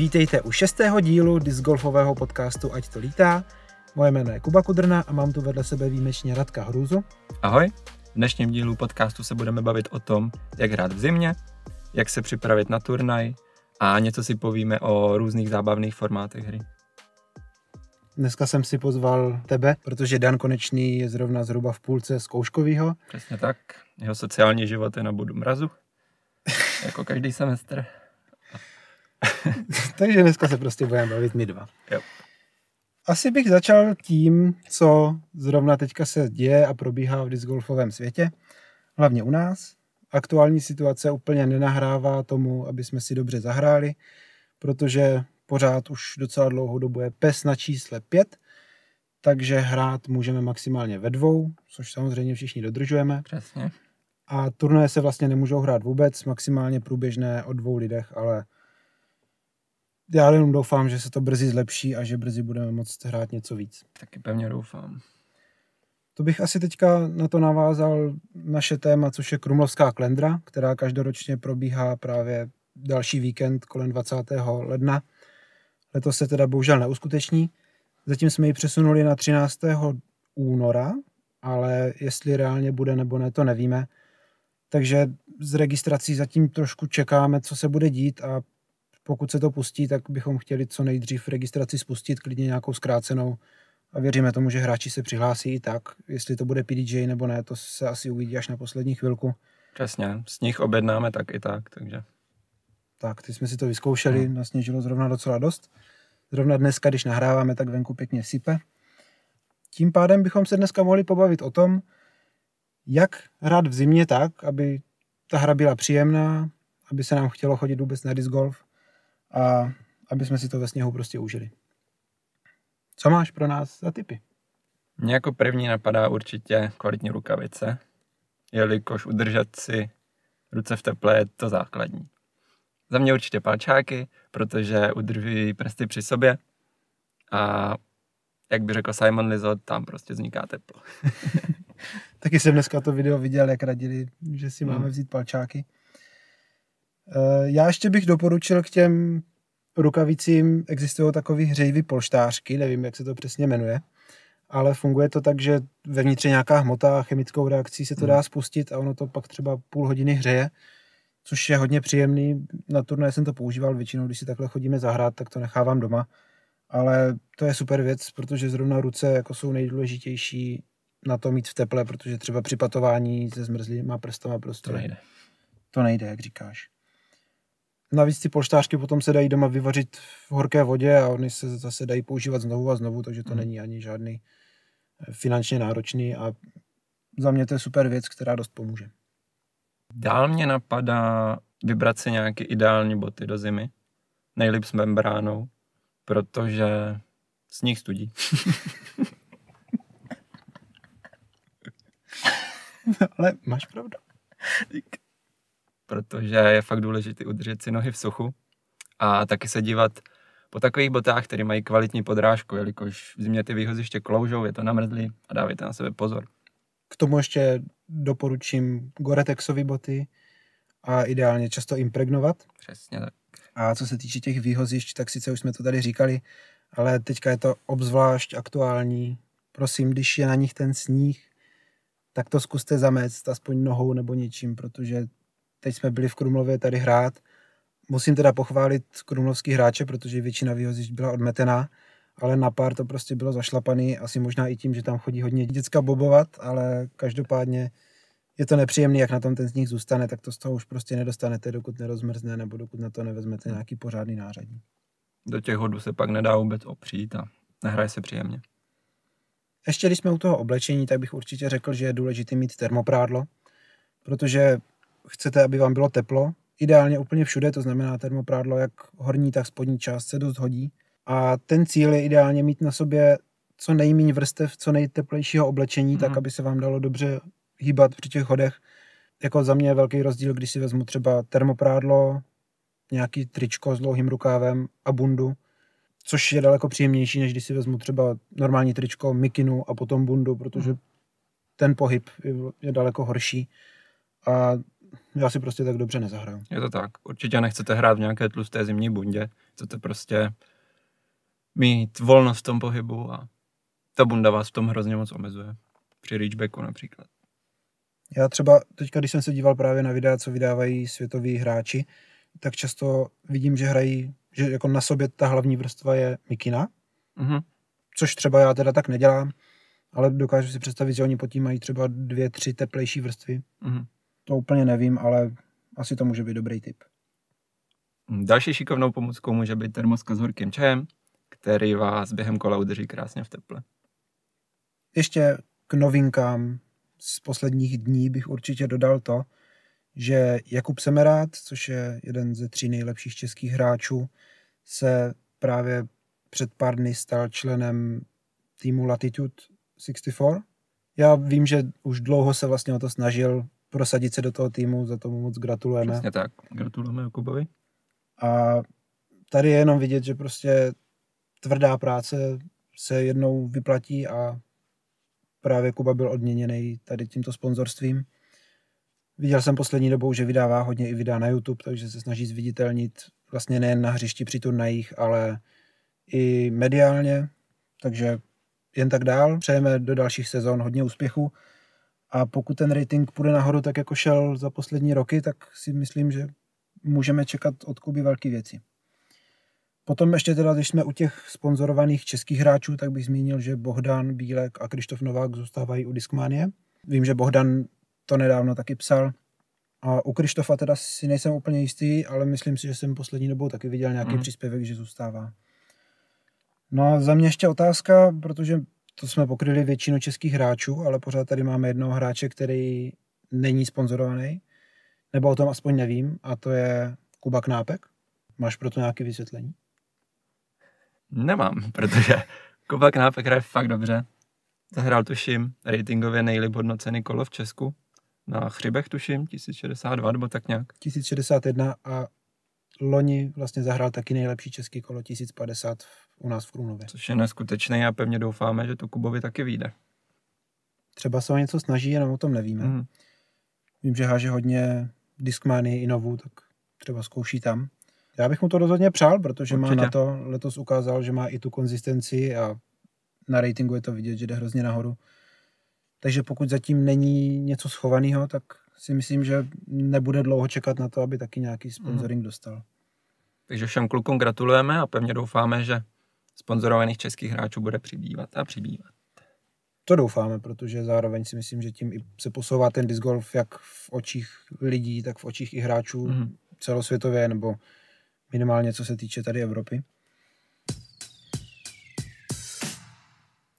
Vítejte u šestého dílu discgolfového podcastu Ať to lítá. Moje jméno je Kuba Kudrna a mám tu vedle sebe výjimečně Radka Hruzu. Ahoj, v dnešním dílu podcastu se budeme bavit o tom, jak hrát v zimě, jak se připravit na turnaj a něco si povíme o různých zábavných formátech hry. Dneska jsem si pozval tebe, protože Dan Konečný je zrovna zhruba v půlce zkouškovýho. Přesně tak, jeho sociální život je na bodu mrazu, jako každý semestr. Takže dneska se prostě budeme bavit my dva. Jo. Asi bych začal tím, co zrovna teďka se děje a probíhá v discgolfovém světě, hlavně u nás. Aktuální situace úplně nenahrává tomu, aby jsme si dobře zahráli, protože pořád už docela dlouhou dobu je PES na čísle 5, takže hrát můžeme maximálně ve dvou, což samozřejmě všichni dodržujeme. Přesně. A turnaje se vlastně nemůžou hrát vůbec, maximálně průběžné o dvou lidech, ale já jenom doufám, že se to brzy zlepší a že brzy budeme moct hrát něco víc. Taky pevně doufám. To bych asi teďka na to navázal naše téma, což je Krumlovská klendra, která každoročně probíhá právě další víkend kolem 20. ledna. Letos se teda bohužel neuskuteční. Zatím jsme ji přesunuli na 13. února, ale jestli reálně bude nebo ne, to nevíme. Takže z registrací zatím trošku čekáme, co se bude dít a pokud se to pustí, tak bychom chtěli co nejdřív registraci spustit, klidně nějakou zkrácenou a věříme tomu, že hráči se přihlásí i tak. Jestli to bude PDJ nebo ne, to se asi uvidí až na poslední chvilku. Přesně, s nich objednáme tak i tak, takže... Tak, ty jsme si to vyzkoušeli, hmm. nasněžilo zrovna docela dost. Zrovna dneska, když nahráváme, tak venku pěkně sype. Tím pádem bychom se dneska mohli pobavit o tom, jak hrát v zimě tak, aby ta hra byla příjemná, aby se nám chtělo chodit vůbec na disc golf a aby jsme si to ve sněhu prostě užili. Co máš pro nás za typy? Mně jako první napadá určitě kvalitní rukavice, jelikož udržet si ruce v teple je to základní. Za mě určitě palčáky, protože udržují prsty při sobě a jak by řekl Simon Lizot, tam prostě vzniká teplo. Taky jsem dneska to video viděl, jak radili, že si máme hmm. vzít palčáky. Eh, já ještě bych doporučil k těm rukavicím, existují takové hřejivý polštářky, nevím, jak se to přesně jmenuje, ale funguje to tak, že vevnitř je nějaká hmota a chemickou reakcí se to dá hmm. spustit a ono to pak třeba půl hodiny hřeje, což je hodně příjemný. Na turné jsem to používal většinou, když si takhle chodíme zahrát, tak to nechávám doma. Ale to je super věc, protože zrovna ruce jako jsou nejdůležitější na to mít v teple, protože třeba při patování se zmrzlýma prstama prostě to nejde. To nejde, jak říkáš. Navíc ty polštářky potom se dají doma vyvařit v horké vodě a oni se zase dají používat znovu a znovu, takže to hmm. není ani žádný eh, finančně náročný a za mě to je super věc, která dost pomůže. Dál mě napadá vybrat si nějaké ideální boty do zimy, nejlíp s membránou, protože sníh studí. Ale máš pravdu protože je fakt důležité udržet si nohy v suchu a taky se dívat po takových botách, které mají kvalitní podrážku, jelikož v zimě ty výhoziště kloužou, je to namrzlý a dávajte na sebe pozor. K tomu ještě doporučím Gore-Texové boty a ideálně často impregnovat. Přesně tak. A co se týče těch výhozišť, tak sice už jsme to tady říkali, ale teďka je to obzvlášť aktuální. Prosím, když je na nich ten sníh, tak to zkuste zamést aspoň nohou nebo něčím, protože teď jsme byli v Krumlově tady hrát. Musím teda pochválit krumlovský hráče, protože většina výhozišť byla odmetená, ale na pár to prostě bylo zašlapaný, asi možná i tím, že tam chodí hodně děcka bobovat, ale každopádně je to nepříjemný, jak na tom ten sníh zůstane, tak to z toho už prostě nedostanete, dokud nerozmrzne nebo dokud na to nevezmete nějaký pořádný nářadí. Do těch hodů se pak nedá vůbec opřít a nehraje se příjemně. Ještě když jsme u toho oblečení, tak bych určitě řekl, že je důležité mít termoprádlo, protože chcete, aby vám bylo teplo, ideálně úplně všude, to znamená termoprádlo, jak horní, tak spodní část se dost hodí. A ten cíl je ideálně mít na sobě co nejméně vrstev, co nejteplejšího oblečení, mm. tak mhm. aby se vám dalo dobře hýbat při těch hodech. Jako za mě je velký rozdíl, když si vezmu třeba termoprádlo, nějaký tričko s dlouhým rukávem a bundu, což je daleko příjemnější, než když si vezmu třeba normální tričko, mikinu a potom bundu, protože mm. ten pohyb je, je daleko horší. A já si prostě tak dobře nezahraju. Je to tak. Určitě nechcete hrát v nějaké tlusté zimní bundě. Chcete prostě mít volnost v tom pohybu a ta bunda vás v tom hrozně moc omezuje. Při reachbacku například. Já třeba teďka, když jsem se díval právě na videa, co vydávají světoví hráči, tak často vidím, že hrají, že jako na sobě ta hlavní vrstva je mikina, Mhm. což třeba já teda tak nedělám, ale dokážu si představit, že oni pod tím mají třeba dvě, tři teplejší vrstvy. Mhm. To úplně nevím, ale asi to může být dobrý tip. Další šikovnou pomůckou může být termoska s horkým čajem, který vás během kola udrží krásně v teple. Ještě k novinkám z posledních dní bych určitě dodal to, že Jakub Semerát, což je jeden ze tří nejlepších českých hráčů, se právě před pár dny stal členem týmu Latitude 64. Já vím, že už dlouho se vlastně o to snažil prosadit se do toho týmu, za to mu moc gratulujeme. Přesně tak. Gratulujeme Jakubovi. A tady je jenom vidět, že prostě tvrdá práce se jednou vyplatí a právě Kuba byl odměněný tady tímto sponzorstvím. Viděl jsem poslední dobou, že vydává hodně i videa na YouTube, takže se snaží zviditelnit vlastně nejen na hřišti při turnajích, ale i mediálně. Takže jen tak dál. Přejeme do dalších sezon hodně úspěchu. A pokud ten rating půjde nahoru, tak jako šel za poslední roky, tak si myslím, že můžeme čekat od Kuby velké věci. Potom ještě teda, když jsme u těch sponzorovaných českých hráčů, tak bych zmínil, že Bohdan Bílek a Krištof Novák zůstávají u Discmanie. Vím, že Bohdan to nedávno taky psal. A u Krištofa teda si nejsem úplně jistý, ale myslím si, že jsem poslední dobou taky viděl nějaký Mhm. příspěvek, že zůstává. No a za mě ještě otázka, protože to jsme pokryli většinu českých hráčů, ale pořád tady máme jednoho hráče, který není sponzorovaný, nebo o tom aspoň nevím, a to je Kuba Knápek. Máš pro to nějaké vysvětlení? Nemám, protože Kuba Knápek hraje fakt dobře. Zahrál tuším ratingově nejlíp hodnocený kolo v Česku. Na Chřibech tuším, 1062 nebo tak nějak. 1061 a loni vlastně zahrál taky nejlepší český kolo 1050 u nás v Krumlově. Což je neskutečné a pevně doufáme, že to Kubovi taky vyjde. Třeba se o něco snaží, jenom o tom nevíme. Mhm. Vím, že háže hodně Discmany i novou, tak třeba zkouší tam. Já bych mu to rozhodně přál, protože má Určitě. na to, letos ukázal, že má i tu konzistenci a na ratingu je to vidět, že jde hrozně nahoru. Takže pokud zatím není něco schovaného, tak si myslím, že nebude dlouho čekat na to, aby taky nějaký sponsoring dostal. Takže všem klukům gratulujeme a pevně doufáme, že sponzorovaných českých hráčů bude přibývat a přibývat. To doufáme, protože zároveň si myslím, že tím i se posouvá ten disc golf jak v očích lidí, tak v očích i hráčů Mhm. celosvětově, nebo minimálně co se týče tady Evropy.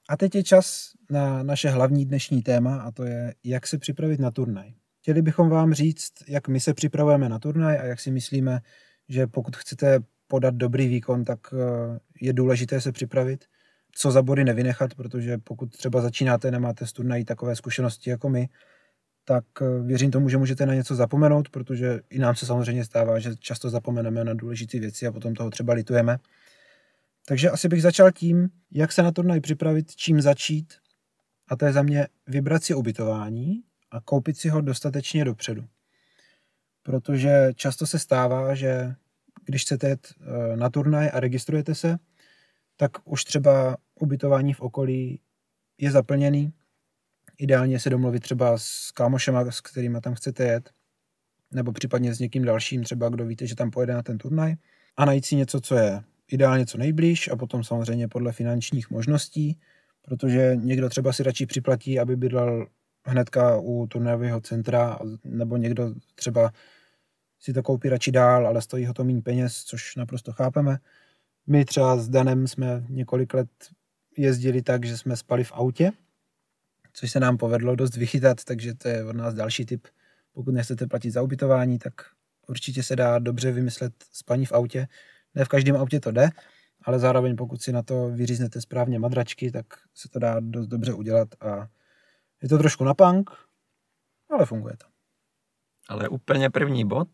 A teď je čas na naše hlavní dnešní téma a to je, jak se připravit na turnaj. Chtěli bychom vám říct, jak my se připravujeme na turnaj a jak si myslíme, že pokud chcete podat dobrý výkon, tak eh, je důležité se připravit. Co za body nevynechat, protože pokud třeba začínáte, nemáte z turnají takové zkušenosti jako my, tak eh, věřím tomu, že můžete na něco zapomenout, protože i nám se samozřejmě stává, že často zapomeneme na důležité věci a potom toho třeba litujeme. Takže asi bych začal tím, jak se na turnaj připravit, čím začít. A to je za mě vybrat si ubytování a koupit si ho dostatečně dopředu. Protože často se stává, že když chcete jet eh, na turnaj a registrujete se, tak už třeba ubytování v okolí je zaplněný. Ideálně se domluvit třeba s kámošema, s kterými tam chcete jet, nebo případně s někým dalším, třeba kdo víte, že tam pojede na ten turnaj a najít si něco, co je ideálně co nejblíž a potom samozřejmě podle finančních možností, protože někdo třeba si radši připlatí, aby bydlel hnedka u turnajového centra, nebo někdo třeba si to koupí radši dál, ale stojí ho to méně peněz, což naprosto chápeme. My třeba s Danem jsme několik let jezdili tak, že jsme spali v autě, což se nám povedlo dost vychytat, takže to je od nás další tip. Pokud nechcete platit za ubytování, tak určitě se dá dobře vymyslet spaní v autě. Ne v každém autě to jde, ale zároveň pokud si na to vyříznete správně madračky, tak se to dá dost dobře udělat a je to trošku na punk, ale funguje to. Ale úplně první bod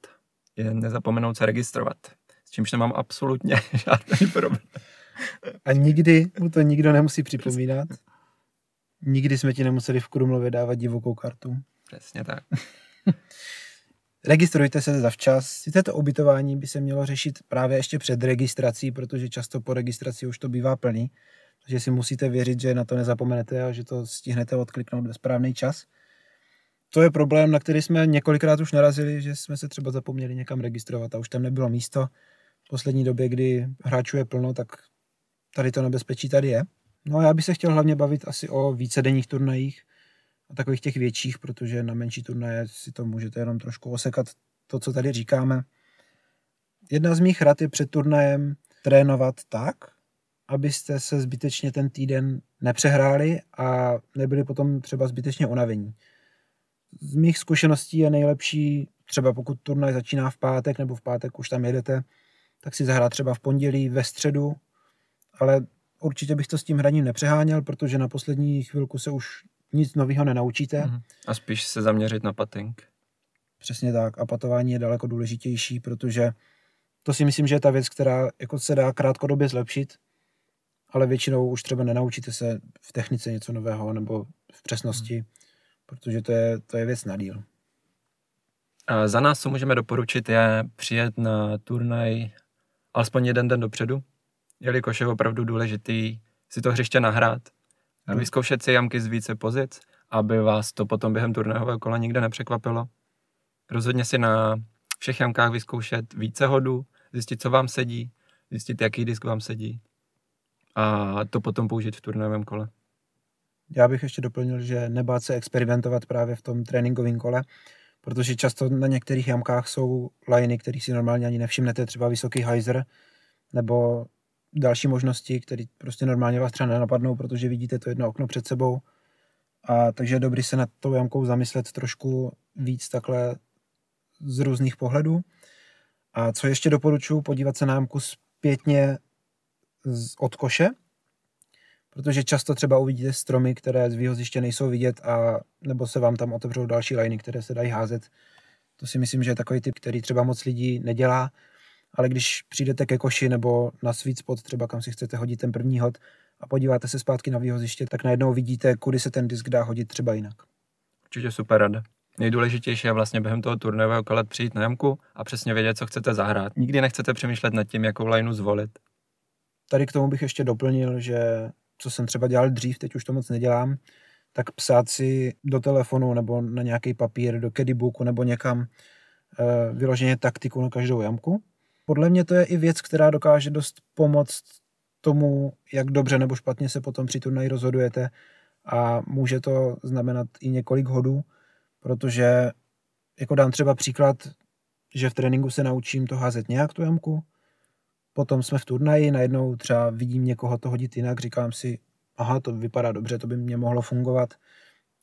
je nezapomenout se registrovat. S čímž nemám absolutně žádný problém. A nikdy mu to nikdo nemusí připomínat. Nikdy jsme ti nemuseli v Krumlově dávat divokou kartu. Přesně tak. registrujte se zavčas. Sice to ubytování by se mělo řešit právě ještě před registrací, protože často po registraci už to bývá plný. Takže si musíte věřit, že na to nezapomenete a že to stihnete odkliknout ve správný čas. To je problém, na který jsme několikrát už narazili, že jsme se třeba zapomněli někam registrovat a už tam nebylo místo. V poslední době, kdy hráčů je plno, tak tady to nebezpečí tady je. No a já bych se chtěl hlavně bavit asi o vícedenních turnajích a takových těch větších, protože na menší turnaje si to můžete jenom trošku osekat to, co tady říkáme. Jedna z mých rad je před turnajem trénovat tak, abyste se zbytečně ten týden nepřehráli a nebyli potom třeba zbytečně unavení. Z mých zkušeností je nejlepší, třeba pokud turnaj začíná v pátek nebo v pátek už tam jedete, tak si zahrát třeba v pondělí, ve středu, ale určitě bych to s tím hraním nepřeháněl, protože na poslední chvilku se už nic nového nenaučíte. Mm-hmm. A spíš se zaměřit na pating. Přesně tak. A patování je daleko důležitější, protože to si myslím, že je ta věc, která jako se dá krátkodobě zlepšit, ale většinou už třeba nenaučíte se v technice něco nového nebo v přesnosti, mm. protože to je, to je věc na díl. A za nás, co můžeme doporučit, je přijet na turnaj alespoň jeden den dopředu, jelikož je opravdu důležitý si to hřiště nahrát a hmm. vyzkoušet si jamky z více pozic, aby vás to potom během turného kola nikde nepřekvapilo. Rozhodně si na všech jamkách vyzkoušet více hodů, zjistit, co vám sedí, zjistit, jaký disk vám sedí a to potom použít v turnovém kole. Já bych ještě doplnil, že nebát se experimentovat právě v tom tréninkovém kole, protože často na některých jamkách jsou liney, kterých si normálně ani nevšimnete, třeba vysoký hyzer, nebo další možnosti, které prostě normálně vás třeba nenapadnou, protože vidíte to jedno okno před sebou. A takže je dobrý se nad tou jamkou zamyslet trošku víc takhle z různých pohledů. A co ještě doporučuji, podívat se na jamku zpětně z, od koše, protože často třeba uvidíte stromy, které z výhoziště nejsou vidět a nebo se vám tam otevřou další liny, které se dají házet. To si myslím, že je takový typ, který třeba moc lidí nedělá ale když přijdete ke koši nebo na sweet spot, třeba kam si chcete hodit ten první hod a podíváte se zpátky na výhoziště, tak najednou vidíte, kudy se ten disk dá hodit třeba jinak. Určitě super rada. Nejdůležitější je vlastně během toho turnajového kola přijít na jamku a přesně vědět, co chcete zahrát. Nikdy nechcete přemýšlet nad tím, jakou lineu zvolit. Tady k tomu bych ještě doplnil, že co jsem třeba dělal dřív, teď už to moc nedělám, tak psát si do telefonu nebo na nějaký papír, do cadybooku nebo někam e, vyloženě taktiku na každou jamku. Podle mě to je i věc, která dokáže dost pomoct tomu, jak dobře nebo špatně se potom při turnaji rozhodujete a může to znamenat i několik hodů, protože jako dám třeba příklad, že v tréninku se naučím to házet nějak tu jamku, potom jsme v turnaji, najednou třeba vidím někoho to hodit jinak, říkám si, aha, to vypadá dobře, to by mě mohlo fungovat,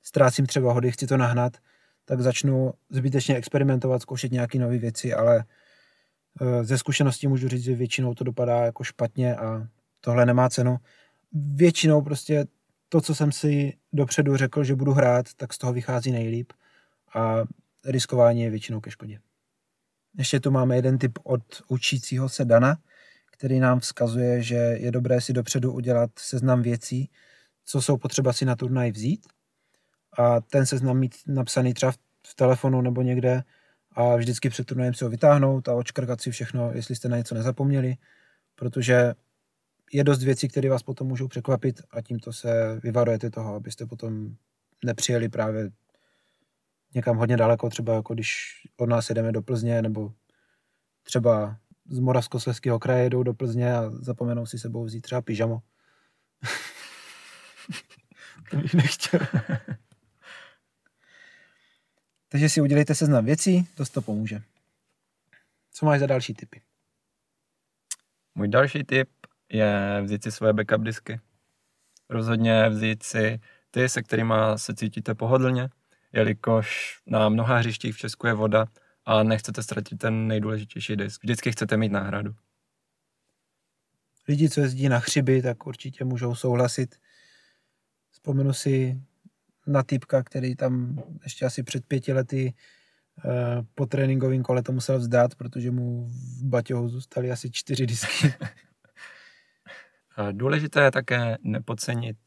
ztrácím třeba hody, chci to nahnat, tak začnu zbytečně experimentovat, zkoušet nějaké nové věci, ale Eh, ze zkušenosti můžu říct, že většinou to dopadá jako špatně a tohle nemá cenu. Většinou prostě to, co jsem si dopředu řekl, že budu hrát, tak z toho vychází nejlíp a riskování je většinou ke škodě. Ještě tu máme jeden tip od učícího se Dana, který nám vzkazuje, že je dobré si dopředu udělat seznam věcí, co jsou potřeba si na turnaj vzít a ten seznam mít napsaný třeba v telefonu nebo někde, a vždycky před turnajem si ho vytáhnout a očkrkat si všechno, jestli jste na něco nezapomněli, protože je dost věcí, které vás potom můžou překvapit a tímto se vyvarujete toho, abyste potom nepřijeli právě někam hodně daleko, třeba jako když od nás jedeme do Plzně, nebo třeba z Moravskoslezského kraje jedou do Plzně a zapomenou si sebou vzít třeba pyžamo. to bych nechtěl. Takže si udělejte seznam věcí, dost to pomůže. Co máš za další typy? Můj další tip je vzít si svoje backup disky. Rozhodně vzít si ty, se kterými se cítíte pohodlně, jelikož na mnoha hřištích v Česku je voda a nechcete ztratit ten nejdůležitější disk. Vždycky chcete mít náhradu. Lidi, co jezdí na chřiby, tak určitě můžou souhlasit. Vzpomenu si na typka, který tam ještě asi před pěti lety eh, po tréninkovém kole to musel vzdát, protože mu v baťohu zůstaly asi čtyři disky. Důležité je také nepodcenit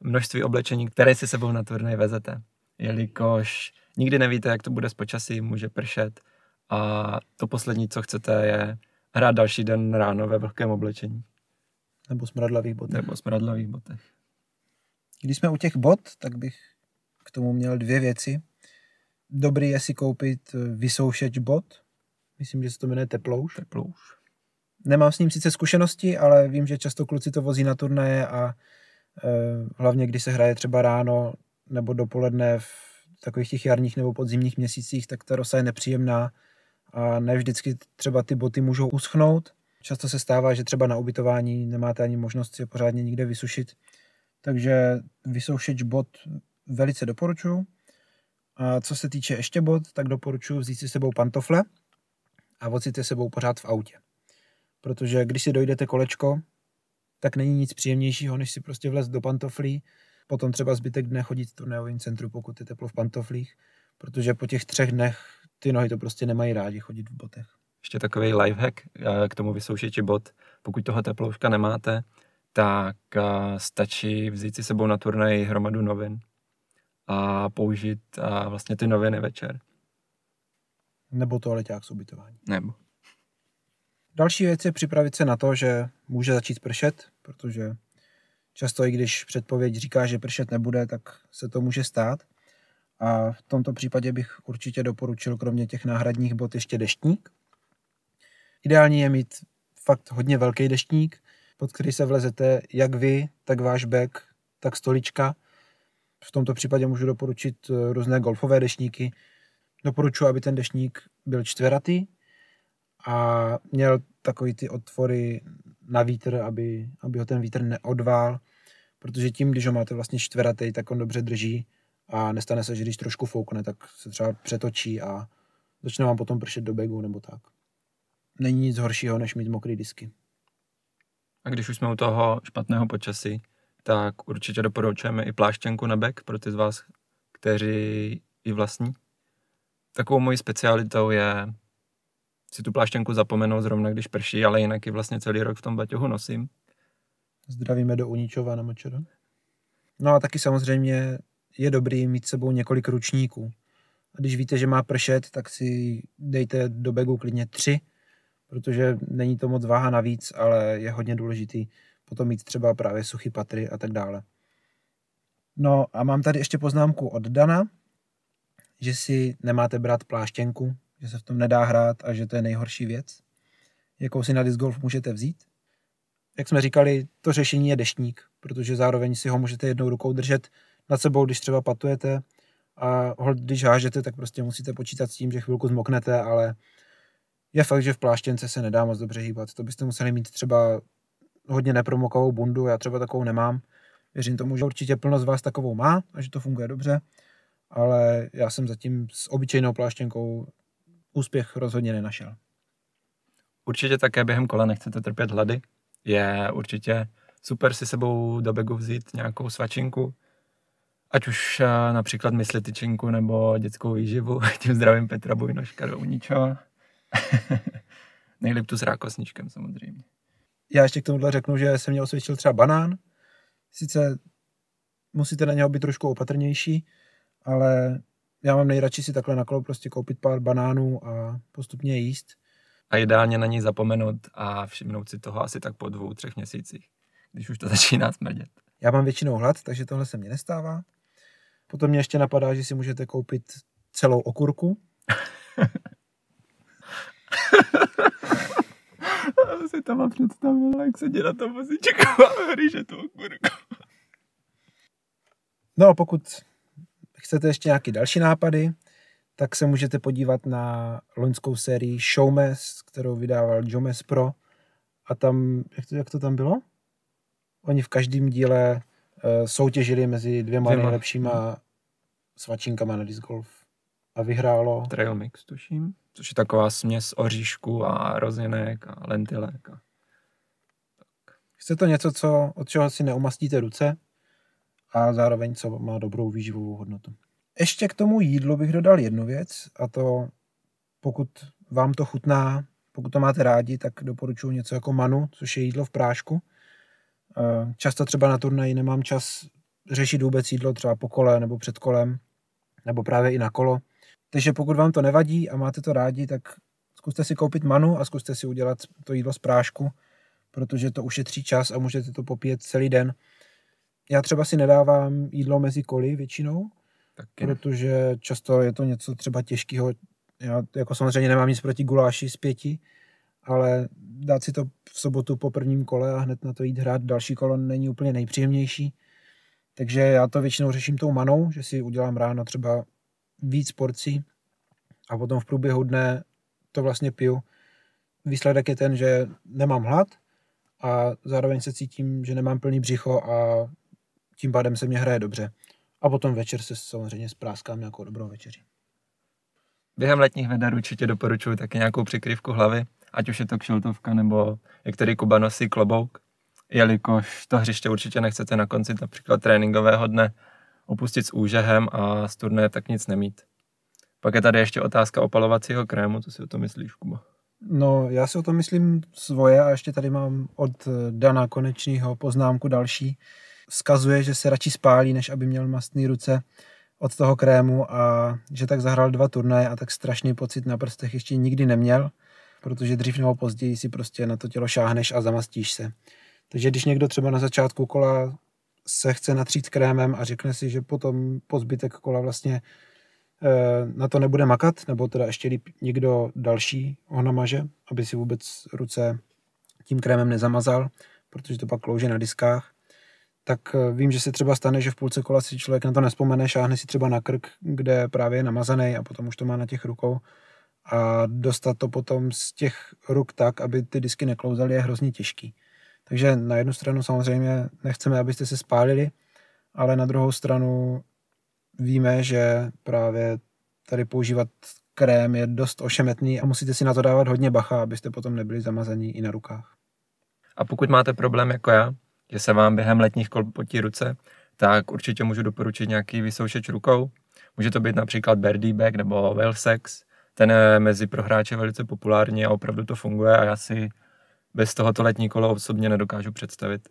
množství oblečení, které si sebou na turnaj vezete, jelikož nikdy nevíte, jak to bude s počasí, může pršet A to poslední, co chcete, je hrát další den ráno ve vlhkém oblečení. Nebo smradlavých botech. Nebo smradlavých botech. Když jsme u těch bot, tak bych k tomu měl dvě věci. Dobrý je si koupit vysoušeč bot. Myslím, že se to jmenuje Teplouš. Teplouš. Nemám s ním sice zkušenosti, ale vím, že často kluci to vozí na turnaje a e, hlavně když se hraje třeba ráno nebo dopoledne v takových těch jarních nebo podzimních měsících, tak ta rosa je nepříjemná a ne vždycky třeba ty boty můžou uschnout. Často se stává, že třeba na ubytování nemáte ani možnost si je pořádně nikde vysušit. Takže vysoušeč bot velice doporučuji. A co se týče ještě bot, tak doporučuji vzít si sebou pantofle a vozit je sebou pořád v autě. Protože když si dojdete kolečko, tak není nic příjemnějšího, než si prostě vlez do pantoflí, potom třeba zbytek dne chodit v turnajovém centru, pokud je teplo v pantoflích, protože po těch třech dnech ty nohy to prostě nemají rádi chodit v botech. Ještě takový lifehack eh, k tomu vysoušeči bot. Pokud toho teplouška nemáte, tak eh, stačí vzít si sebou na turnaj hromadu novin a použít a vlastně ty noviny večer. Nebo toaleťák s ubytování. Nebo. Další věc je připravit se na to, že může začít pršet, protože často i když předpověď říká, že pršet nebude, tak se to může stát. A v tomto případě bych určitě doporučil kromě těch náhradních bot ještě deštník. Ideální je mít fakt hodně velký deštník, pod který se vlezete jak vy, tak váš back, tak stolička. V tomto případě můžu doporučit eh, různé golfové deštníky. Doporučuji, aby ten deštník byl čtveratý a měl takový ty otvory na vítr, aby, aby ho ten vítr neodvál, protože tím, když ho máte vlastně čtveratý, tak on dobře drží a nestane se, že když trošku foukne, tak se třeba přetočí a začne vám potom pršet do begu nebo tak. Není nic horšího, než mít mokrý disky. A když už jsme u toho špatného počasí, tak určitě doporučujeme i pláštěnku na bek pro ty z vás, kteří ji vlastní. Takovou mojí specialitou je si tu pláštěnku zapomenout zrovna, když prší, ale jinak ji vlastně celý rok v tom baťohu nosím. Zdravíme do Uničova na Močero. No a taky samozřejmě je dobrý mít sebou několik ručníků. A když víte, že má pršet, tak si dejte do begu klidně tři, protože není to moc váha navíc, ale je hodně důležitý potom mít třeba právě suchý patry a tak dále. No a mám tady ještě poznámku od Dana, že si nemáte brát pláštěnku, že se v tom nedá hrát a že to je nejhorší věc, jakou si na disc golf můžete vzít. Jak jsme říkali, to řešení je deštník, protože zároveň si ho můžete jednou rukou držet nad sebou, když třeba patujete a když hážete, tak prostě musíte počítat s tím, že chvilku zmoknete, ale je fakt, že v pláštěnce se nedá moc dobře hýbat. To byste museli mít třeba hodně nepromokavou bundu, já třeba takovou nemám. Věřím tomu, že určitě plno z vás takovou má a že to funguje dobře, ale já jsem zatím s obyčejnou pláštěnkou úspěch rozhodně nenašel. Určitě také během kola nechcete trpět hlady. Je určitě super si sebou do begu vzít nějakou svačinku, ať už eh, například mysli tyčinku nebo dětskou výživu. Tím zdravím Petra Bujnoška do Uničova. Nejlíp tu s rákosničkem samozřejmě. Já ještě k tomuhle řeknu, že jsem měl osvědčil třeba banán. Sice musíte na něho být trošku opatrnější, ale já mám nejradši si takhle na kolo prostě koupit pár banánů a postupně jíst. A ideálně na ní zapomenout a všimnout si toho asi tak po dvou, třech měsících, když už to začíná smrdět. Já mám většinou hlad, takže tohle se mi nestává. Potom mě ještě napadá, že si můžete koupit celou okurku. Já si tam představil, jak se na tom vozíčku a hryže tu okurku. No a pokud chcete ještě nějaké další nápady, tak se můžete podívat na loňskou sérii Showmes, kterou vydával Jomes Pro. A tam, jak to, jak to tam bylo? Oni v každém díle soutěžili mezi dvěma, dvěma. nejlepšíma svačinkama na disc golf. A vyhrálo... Trail Mix, tuším. Což je taková směs oříšku a rozinek a lentilek. A... Chce to něco, co, od čeho si neumastíte ruce, a zároveň co má dobrou výživovou hodnotu. Ještě k tomu jídlu bych dodal jednu věc a to pokud vám to chutná, pokud to máte rádi, tak doporučuji něco jako manu, což je jídlo v prášku. Eh, často třeba na turnaji nemám čas řešit vůbec jídlo třeba po kole nebo před kolem, nebo právě i na kolo. Takže pokud vám to nevadí a máte to rádi, tak zkuste si koupit manu a zkuste si udělat to jídlo z prášku, protože to ušetří čas a můžete to popít celý den. Já třeba si nedávám jídlo mezi koly většinou, Taky. protože často je to něco třeba těžkého. Já jako samozřejmě nemám nic proti guláši z pěti, ale dát si to v sobotu po prvním kole a hned na to jít hrát další kolo není úplně nejpříjemnější. Takže já to většinou řeším tou manou, že si udělám ráno třeba víc porcí a potom v průběhu dne to vlastně piju. Výsledek je ten, že nemám hlad a zároveň se cítím, že nemám plný břicho a tím pádem se mě hraje dobře. A potom večer se samozřejmě spráskám nějakou dobrou večeři. Během letních veder určitě doporučuji taky nějakou přikryvku hlavy, ať už je to kšiltovka nebo jak tady Kuba nosí klobouk, jelikož to hřiště určitě nechcete na konci například tréninkového dne opustit s úžehem a z turné tak nic nemít. Pak je tady ještě otázka opalovacího krému, co si o to myslíš, Kuba? No, já si o tom myslím svoje a ještě tady mám od Dana Konečního poznámku další. Vzkazuje, že se radši spálí, než aby měl mastné ruce od toho krému a že tak zahrál dva turnaje a tak strašný pocit na prstech ještě nikdy neměl, protože dřív nebo později si prostě na to tělo šáhneš a zamastíš se. Takže když někdo třeba na začátku kola se chce natřít krémem a řekne si, že potom po zbytek kola vlastně eh, na to nebude makat, nebo teda ještě líp někdo další ho namaže, aby si vůbec ruce tím krémem nezamazal, protože to pak klouže na diskách, tak eh, vím, že se třeba stane, že v půlce kola si člověk na to nespomene, šáhne si třeba na krk, kde právě je namazaný a potom už to má na těch rukou a dostat to potom z těch ruk tak, aby ty disky neklouzaly, je hrozně těžký. Takže na jednu stranu samozřejmě nechceme, abyste se spálili, ale na druhou stranu víme, že právě tady používat krém je dost ošemetný a musíte si na to dávat hodně bacha, abyste potom nebyli zamazaní i na rukách. A pokud máte problém jako já, že se vám během letních kol potí ruce, tak určitě můžu doporučit nějaký vysoušeč rukou. Může to být například Birdie Bag nebo Wellsex. Ten je mezi prohráče velice populární a opravdu to funguje a já si bez tohoto letní kolo osobně nedokážu představit.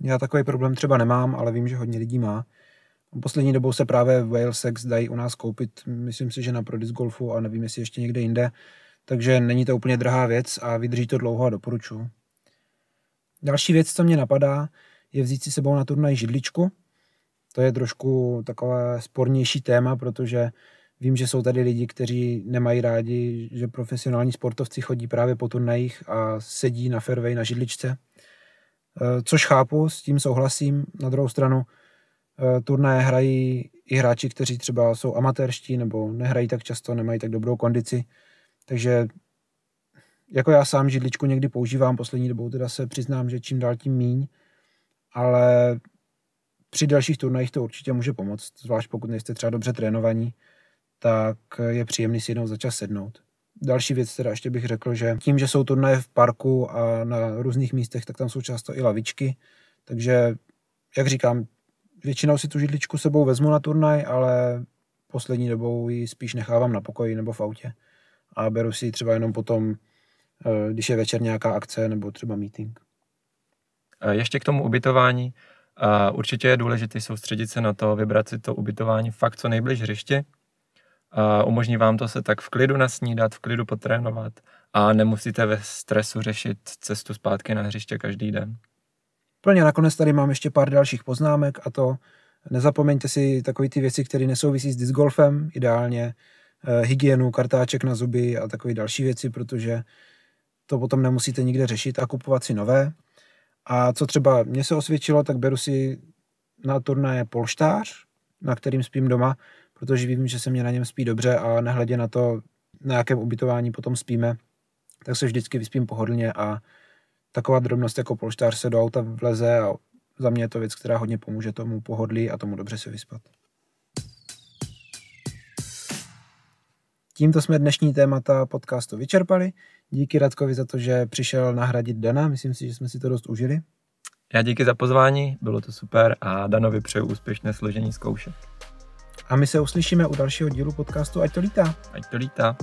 Já takový problém třeba nemám, ale vím, že hodně lidí má. Poslední dobou se právě Walesex dají u nás koupit, myslím si, že na Prodis Golfu a nevím, jestli ještě někde jinde. Takže není to úplně drahá věc a vydrží to dlouho a doporučuji. Další věc, co mě napadá, je vzít si sebou na turnaj židličku. To je trošku takové spornější téma, protože vím, že jsou tady lidi, kteří nemají rádi, že profesionální sportovci chodí právě po turnajích a sedí na fairway na židličce. Eh, což chápu, s tím souhlasím. Na druhou stranu eh, turnaje hrají i hráči, kteří třeba jsou amatérští nebo nehrají tak často, nemají tak dobrou kondici. Takže jako já sám židličku někdy používám, poslední dobou teda se přiznám, že čím dál tím míň, ale při dalších turnajích to určitě může pomoct, zvlášť pokud nejste třeba dobře trénovaní, tak je příjemný si jednou za čas sednout. Další věc teda ještě bych řekl, že tím, že jsou turnaje v parku a na různých místech, tak tam jsou často i lavičky, takže jak říkám, většinou si tu židličku sebou vezmu na turnaj, ale poslední dobou ji spíš nechávám na pokoji nebo v autě a beru si ji třeba jenom potom Eh, když je večer nějaká akce nebo třeba meeting. Ještě k tomu ubytování. Určitě je důležité soustředit se na to, vybrat si to ubytování fakt co nejbliž hřiště. Umožní vám to se tak v klidu nasnídat, v klidu potrénovat a nemusíte ve stresu řešit cestu zpátky na hřiště každý den. Plně nakonec tady mám ještě pár dalších poznámek a to nezapomeňte si takové ty věci, které nesouvisí s disc golfem, ideálně eh, hygienu, kartáček na zuby a takové další věci, protože to potom nemusíte nikde řešit a kupovat si nové. A co třeba mě se osvědčilo, tak beru si na turnaje polštář, na kterým spím doma, protože vím, že se mě na něm spí dobře a nehledě na to, na jakém ubytování potom spíme, tak se vždycky vyspím pohodlně a taková drobnost jako polštář se do auta vleze a za mě je to věc, která hodně pomůže tomu pohodlí a tomu dobře se vyspat. Tímto jsme dnešní témata podcastu vyčerpali. Díky Radkovi za to, že přišel nahradit Dana. Myslím si, že jsme si to dost užili. Já díky za pozvání, bylo to super a Danovi přeju úspěšné složení zkoušek. A my se uslyšíme u dalšího dílu podcastu Ať to lítá. Ať to lítá.